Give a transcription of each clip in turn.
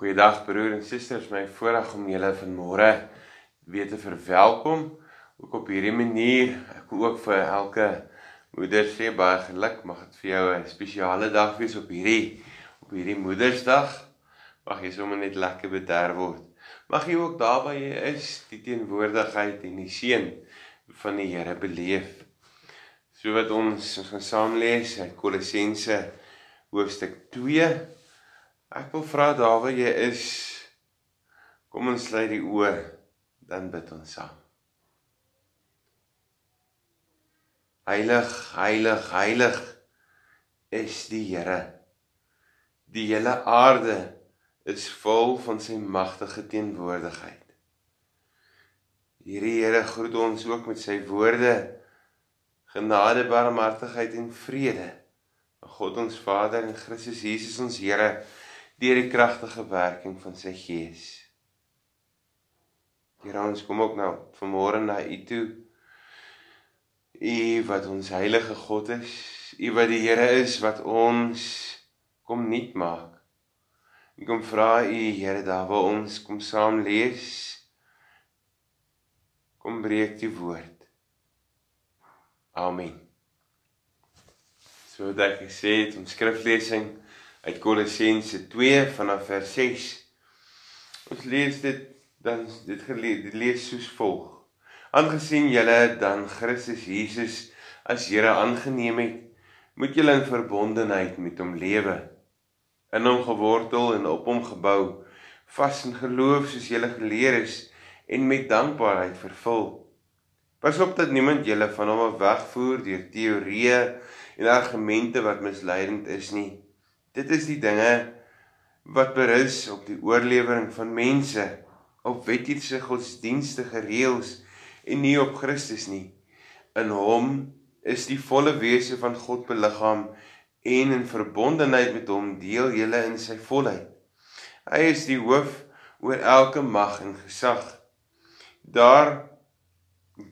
Goeiedag broer en susters, my voorreg om julle vanmôre weer te verwelkom. Ook op hierdie manier, ek wil ook vir elke moeder sê baie geluk, mag dit vir jou 'n spesiale dag wees op hierdie op hierdie Moedersdag. Mag jy sommer net lekker bederf word. Mag jy ook daar waar jy is, die teenwoordigheid en die seën van die Here beleef. So wat ons gaan saam lees uit Kolossense hoofstuk 2 Ek wil vra daar waar jy is, kom ons sluit die oë, dan bid ons saam. Heilig, heilig, heilig is die Here. Die hele aarde is vol van sy magtige teenwoordigheid. Hierdie Here groet ons ook met sy woorde genade, barmhartigheid en vrede. God ons Vader en Christus Jesus ons Here deur die kragtige werking van sy Gees. Here ons kom ook nou vanmôre na U toe. U wat ons heilige God is, U wat die Here is wat ons kom nuut maak. Ek kom vra U Here daar waar ons kom saam lees. Kom breek die woord. Amen. So dat ek sê, ons skriflesing uit Kolossense 2 vanaf vers 6. Ons lees dit dan dit gelees dit lees soos volg. Aangesien julle dan Christus Jesus as Here aangeneem het, moet julle in verbondenheid met hom lewe. In hom gewortel en op hom gebou, vas in geloof soos julle geleer is en met dankbaarheid vervul. Pas op dat niemand julle van hom wegvoer deur teorieë en argumente wat misleidend is nie. Dit is die dinge wat berus op die oorlewering van mense op wettiese godsdienstige reëls en nie op Christus nie. In hom is die volle wese van God beliggaam en in verbondenheid met hom deel julle in sy volheid. Hy is die hoof oor elke mag en gesag. Daar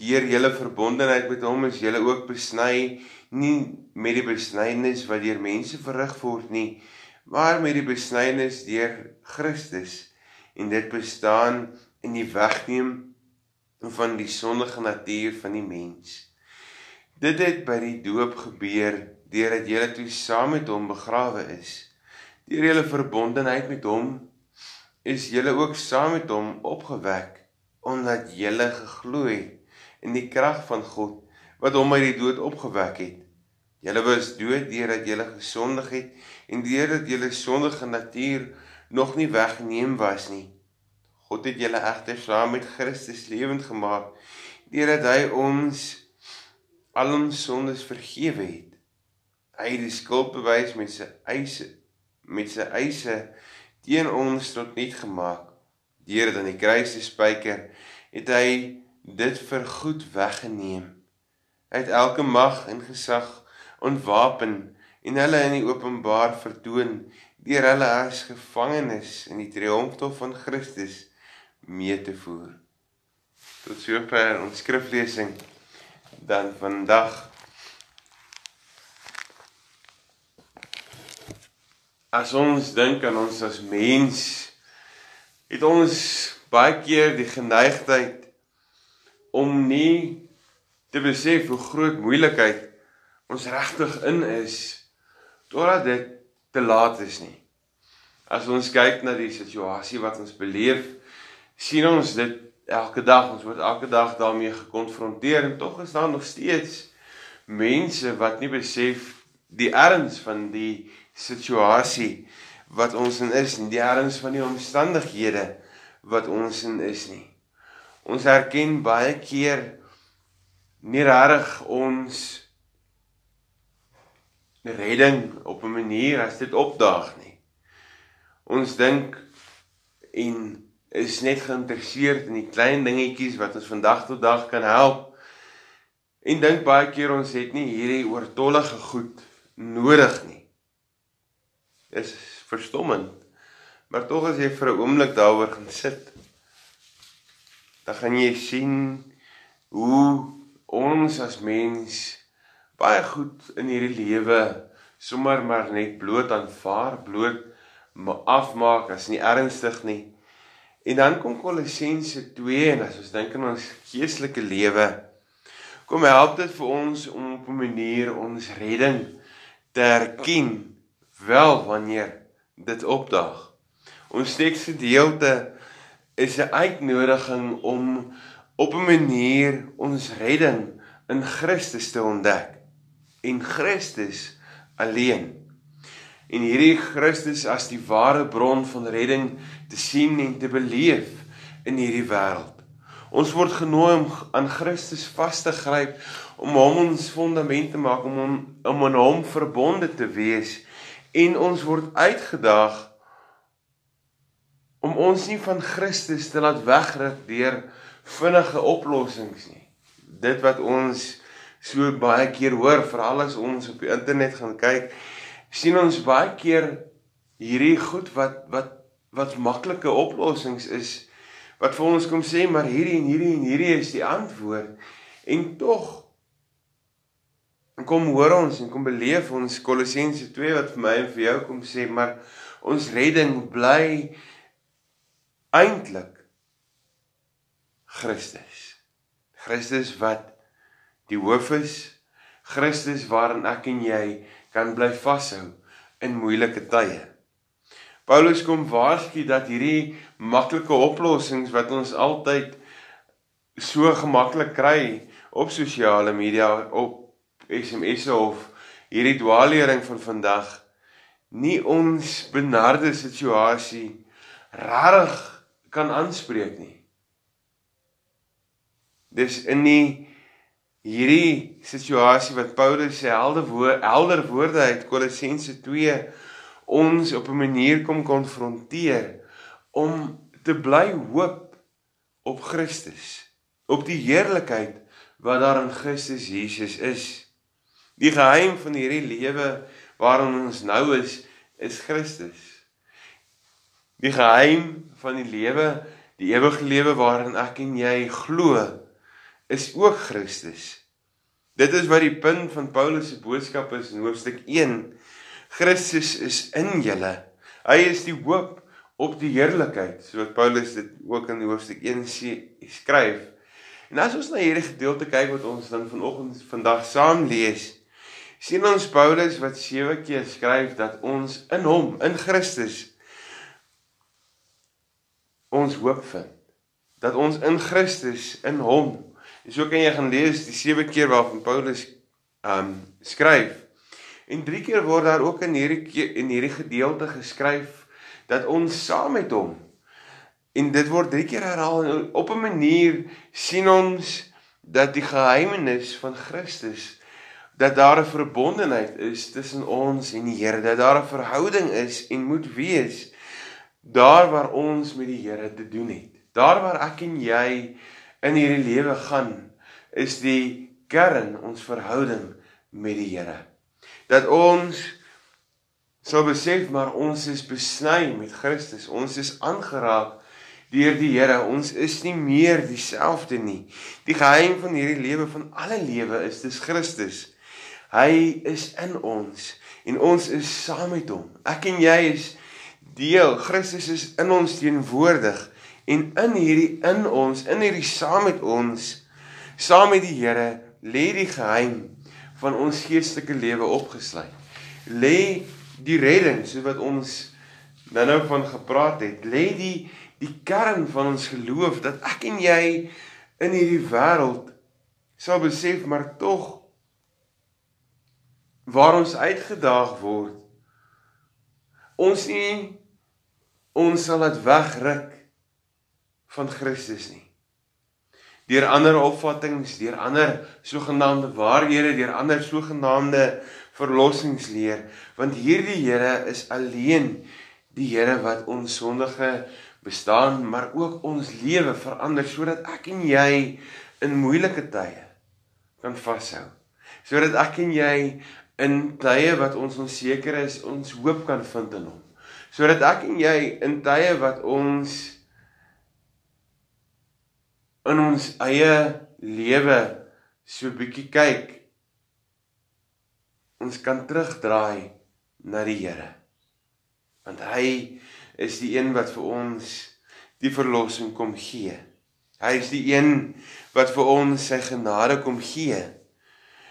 deur julle verbondenheid met hom is julle ook besny nie met die besnydenis wat deur mense verrig word nie, maar met die besnydenis deur Christus en dit bestaan in die wegneem van die sondige natuur van die mens. Dit het by die doop gebeur deurdat jy toe saam met hom begrawe is. Deur julle verbondenheid met hom is julle ook saam met hom opgewek omdat julle geglo het in die krag van God wat hom uit die dood opgewek het. Julle was dood deurdat julle gesondig het en deurdat julle sondige natuur nog nie weggeneem was nie. God het julle egter saam met Christus lewend gemaak deurdat hy ons al ons sondes vergewe het. Hy het die skuld bewys met sy eise met sy eise teen ons tot niet gemaak. Deurdat aan die kruis te spyker het hy dit vir goed weggeneem. Het elke mag en gesag ontwapen en hulle in die openbaar vertoon deur hulle as gevangenes in die triomftof van Christus mee te voer. Tot sover ons skriflesing dan vandag As ons dink aan ons as mens het ons baie keer die geneigtheid om nie te besef hoe groot moeilikheid ons regtig in is totdat dit te laat is nie. As ons kyk na die situasie wat ons beleef, sien ons dit elke dag, ons word elke dag daarmee gekonfronteer en tog is daar nog steeds mense wat nie besef die erns van die situasie wat ons in is en die erns van die omstandighede wat ons in is nie. Ons erken baie keer nie regtig ons redding op 'n manier as dit opdaag nie. Ons dink en is net geïnteresseerd in die klein dingetjies wat ons vandag tot dag kan help. En dink baie keer ons het nie hierdie oortollige goed nodig nie. Dis verstommend. Maar tog as jy vir 'n oomblik daaroor gaan sit, dan gaan jy sien hoe ons as mens baie goed in hierdie lewe sommer maar net bloot aanvaar, bloot afmaak as nie ernstig nie. En dan kom Kolossense 2 en as ons dink aan ons geestelike lewe, kom help dit vir ons om op 'n manier ons redding te erken wel wanneer dit opdaag. Ons teksgedeelte is 'n uitnodiging om op 'n manier ons redding in Christus te ontdek en Christus alleen en hierdie Christus as die ware bron van redding te sien en te beleef in hierdie wêreld. Ons word genooi om aan Christus vas te gryp om hom ons fondament te maak om hom om aan hom verbonde te wees en ons word uitgedaag om ons nie van Christus te laat wegruk deur vinnige oplossings nie. Dit wat ons so baie keer hoor, veral as ons op die internet gaan kyk, sien ons baie keer hierdie goed wat wat wat maklike oplossings is wat vir ons kom sê maar hierdie en hierdie en hierdie is die antwoord en tog kom hoor ons en kom beleef ons Kolossense 2 wat vir my en vir jou kom sê maar ons redding bly eintlik Christus Christus wat die hoof is Christus waarin ek en jy kan bly vashou in moeilike tye. Paulus kom waarsku dat hierdie maklike oplossings wat ons altyd so gemaklik kry op sosiale media op SMS'e of hierdie dwaallering van vandag nie ons benarde situasie regtig kan aanspreek nie. Dis in die hierdie situasie wat Paulus se helder woord helder woorde uit Kolossense 2 ons op 'n manier kom konfronteer om te bly hoop op Christus, op die heerlikheid wat daar in Christus Jesus is. Die geheim van hierdie lewe waarin ons nou is, is Christus. Die geheim van die lewe, die ewige lewe waarin ek en jy glo, is ook Christus. Dit is wat die punt van Paulus se boodskap is in hoofstuk 1. Christus is in julle. Hy is die hoop op die heerlikheid, soos Paulus dit ook in hoofstuk 1 skryf. En as ons na hierdie gedeelte kyk wat ons dan vanoggend vandag saam lees, sien ons Paulus wat sewe keer skryf dat ons in hom, in Christus ons hoop vind. Dat ons in Christus in hom so kan jy gaan lees die sewe keer waarvan Paulus um skryf. En drie keer word daar ook in hierdie in hierdie gedeelte geskryf dat ons saam met hom en dit word drie keer herhaal en op 'n manier sien ons dat die geheimenis van Christus dat daar 'n verbondenheid is tussen ons en die Here, dat daar 'n verhouding is en moet wees daar waar ons met die Here te doen het. Daar waar ek en jy in hierdie lewe gaan is die kern ons verhouding met die Here. Dat ons sou besef maar ons is besny met Christus. Ons is aangeraak deur die Here. Ons is nie meer dieselfde nie. Die geheim van hierdie lewe van alle lewe is dis Christus. Hy is in ons en ons is saam met hom. Ek en jy is deel. Christus is in ons teenwoordig en in hierdie in ons, in hierdie saam met ons, saam met die Here, lê die geheim van ons geestelike lewe opgesluit. Lê die redding, so wat ons nou-nou van gepraat het, lê die die kern van ons geloof dat ek en jy in hierdie wêreld sal besef maar tog waar ons uitgedaag word ons nie ons sal dit wegruk van Christus nie. Deur ander opvattinge, deur ander sogenaamde waarhede, deur ander sogenaamde verlossingsleer, want hierdie Here is alleen die Here wat ons sondige bestaan, maar ook ons lewe verander sodat ek en jy in moeilike tye kan vashou. Sodat ek en jy in tye wat ons onseker is, ons hoop kan vind in hom. Sodat ek en jy in tye wat ons in ons eie lewe so bietjie kyk ons kan terugdraai na die Here. Want hy is die een wat vir ons die verlossing kom gee. Hy is die een wat vir ons sy genade kom gee.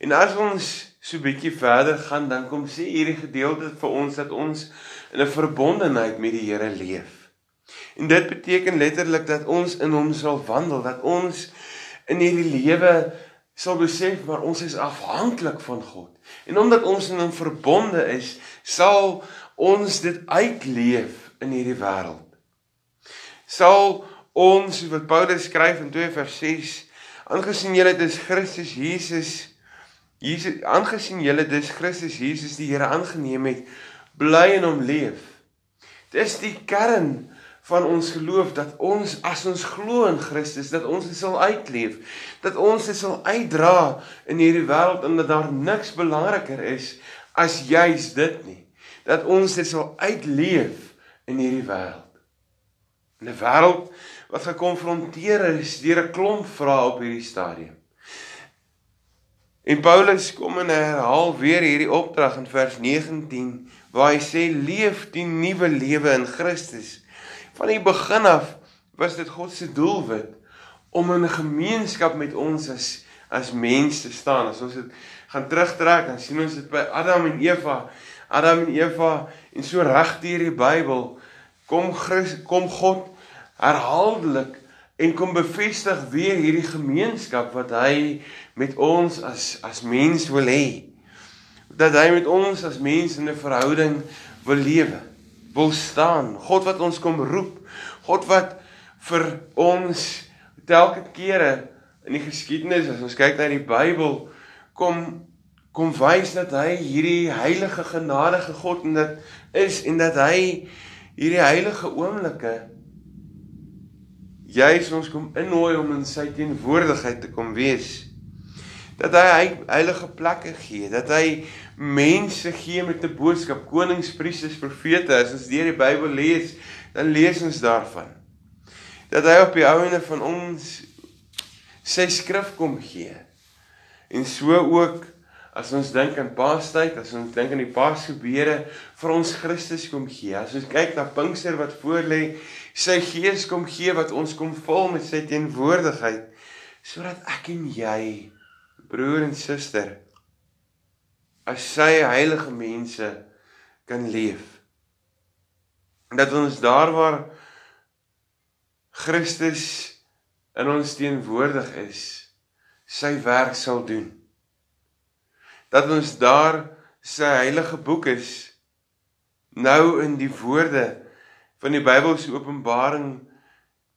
En as ons so 'n bietjie verder gaan, dan kom sê hierdie gedeelte vir ons dat ons in 'n verbondenheid met die Here leef. En dit beteken letterlik dat ons in hom sal wandel, dat ons in hierdie lewe sal besef maar ons is afhanklik van God. En omdat ons in hom verbonde is, sal ons dit uitleef in hierdie wêreld. Sal ons wat Paulus skryf in 2 vers 6, aangesien julle dis Christus Jesus Jesus aangesien julle dis Christus Jesus die Here aangeneem het, bly in hom leef. Dis die kern van ons geloof dat ons as ons glo in Christus dat ons dit sal uitleef, dat ons dit sal uitdra in hierdie wêreld en dat daar niks belangriker is as juis dit nie. Dat ons dit sal uitleef in hierdie wêreld. In 'n wêreld wat gekonfronteer is deur 'n klomp vrae op hierdie stadium. En Paulus kom en herhaal weer hierdie opdrag in vers 19 waar hy sê leef die nuwe lewe in Christus. Van die begin af was dit God se doelwit om in gemeenskap met ons as as mense te staan. As ons dit gaan terugtrek, dan sien ons dit by Adam en Eva. Adam en Eva en so reg deur die Bybel kom Christus, kom God herhaaldelik en kom bevestig weer hierdie gemeenskap wat hy met ons as as mens wil hê. Dat hy met ons as mens in 'n verhouding wil lewe, wil staan. God wat ons kom roep. God wat vir ons telke kere in die geskiedenis as ons kyk na die Bybel kom kom wys dat hy hierdie heilige genadige God en dit is en dat hy hierdie heilige oomblikke juis ons kom innooi om in sy teenwoordigheid te kom wees. Dat hy heilige plekke gee, dat hy mense gee met 'n boodskap, konings, priesters, profete. As ons deur die Bybel lees, dan lees ons daarvan. Dat hy op die ouene van ons sy skrif kom gee. En so ook as ons dink aan Paastyd, as ons dink aan die Paasgebede vir ons Christus kom gee. As ons kyk na Pinkster wat voorlê, sy gees kom gee wat ons kom vul met sy teenwoordigheid sodat ek en jy broer en suster as sy heilige mense kan leef dat ons daar waar Christus in ons teenwoordig is sy werk sal doen dat ons daar sy heilige boek is nou in die woorde van die Bybel se openbaring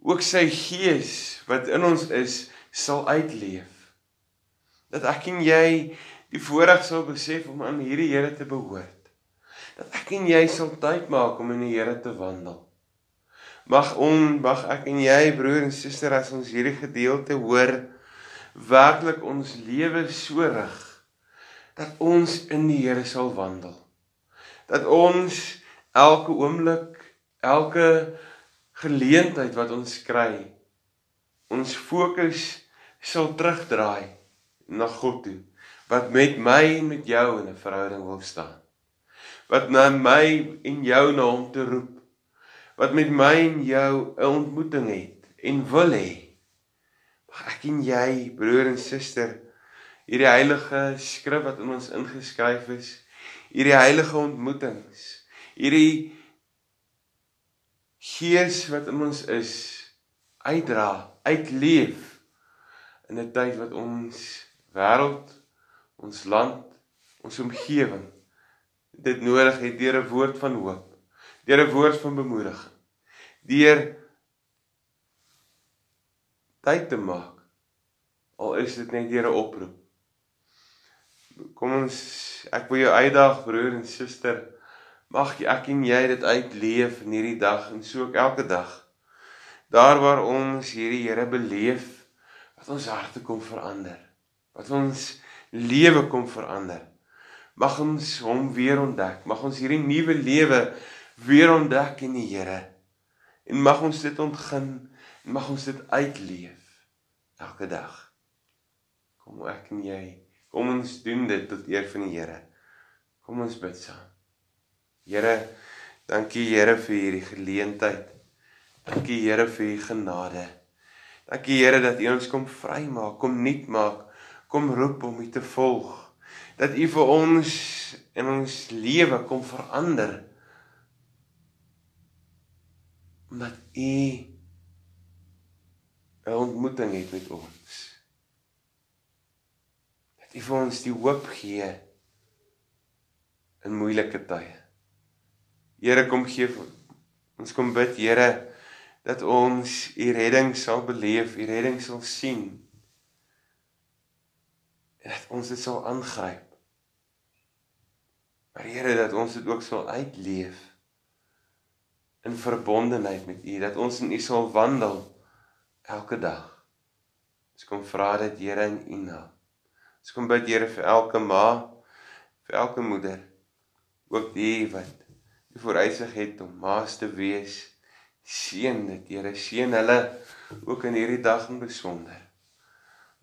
ook sy gees wat in ons is sal uitleef. Dat ek en jy die voorreg sal besef om aan hierdie Here te behoort. Dat ek en jy sal tyd maak om in die Here te wandel. Mag on mag ek en jy broer en suster as ons hierdie gedeelte hoor werklik ons lewe so rig dat ons in die Here sal wandel. Dat ons elke oomblik elke geleentheid wat ons kry ons fokus sal terugdraai na God toe wat met my en met jou in 'n verhouding wil staan. Wat na my en jou na hom te roep. Wat met my en jou 'n ontmoeting het en wil hê. Mag ek en jy broer en suster hierdie heilige skrif wat in ons ingeskryf is hierdie heilige ontmoetings hierdie gees wat in ons is uitdra, uitleef in 'n tyd wat ons wêreld, ons land, ons omgewing dit nodig het deur 'n woord van hoop, deur 'n woord van bemoediging, deur tyd te maak al is dit net deur 'n oproep. Kom ons ek wil jou uitdaag broer en suster Mag ek en jy dit uitleef in hierdie dag en so ook elke dag. Daar waar ons hierdie Here beleef, wat ons harte kom verander, wat ons lewe kom verander. Mag ons hom weer ontdek. Mag ons hierdie nuwe lewe weer ontdek in die Here. En mag ons dit ontgin en mag ons dit uitleef elke dag. Kom ek en jy, kom ons doen dit tot eer van die Here. Kom ons bid saam. Here, Dankie Here vir hierdie geleentheid. Dankie Here vir u genade. Dankie Here dat u ons kom vrymaak, kom nuut maak, kom roep om u te volg. Dat u vir ons in ons lewe kom verander. Omdat u 'n ontmoeting het met ons. Dat u vir ons die hoop gee in moeilike tye. Here kom gee ons kom bid Here dat ons u redding sal beleef, u redding sal sien. Dat ons dit sal aangryp. Maar Here dat ons dit ook sal uitleef in verbondenheid met u, dat ons in u sal wandel elke dag. Ons kom vra dit Here in u naam. Ons kom bid Here vir elke ma, vir elke moeder, ook die wat die vooruitsig het om maas te wees. Seën dit, Here, seën hulle ook in hierdie dag in besonder.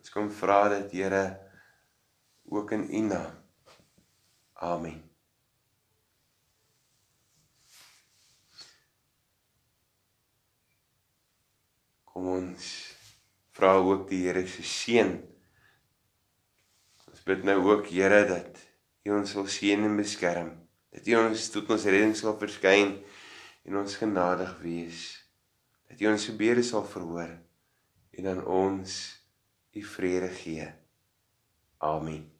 Ons kom vra dit, Here, ook in U naam. Amen. Kom ons vra ook die Here se seën. Ons bid nou ook, Here, dat U ons sal seën en beskerm dat U ons tot ons redding sal verskyn en ons genadig wees dat U ons gebede sal verhoor en aan ons U vrede gee amen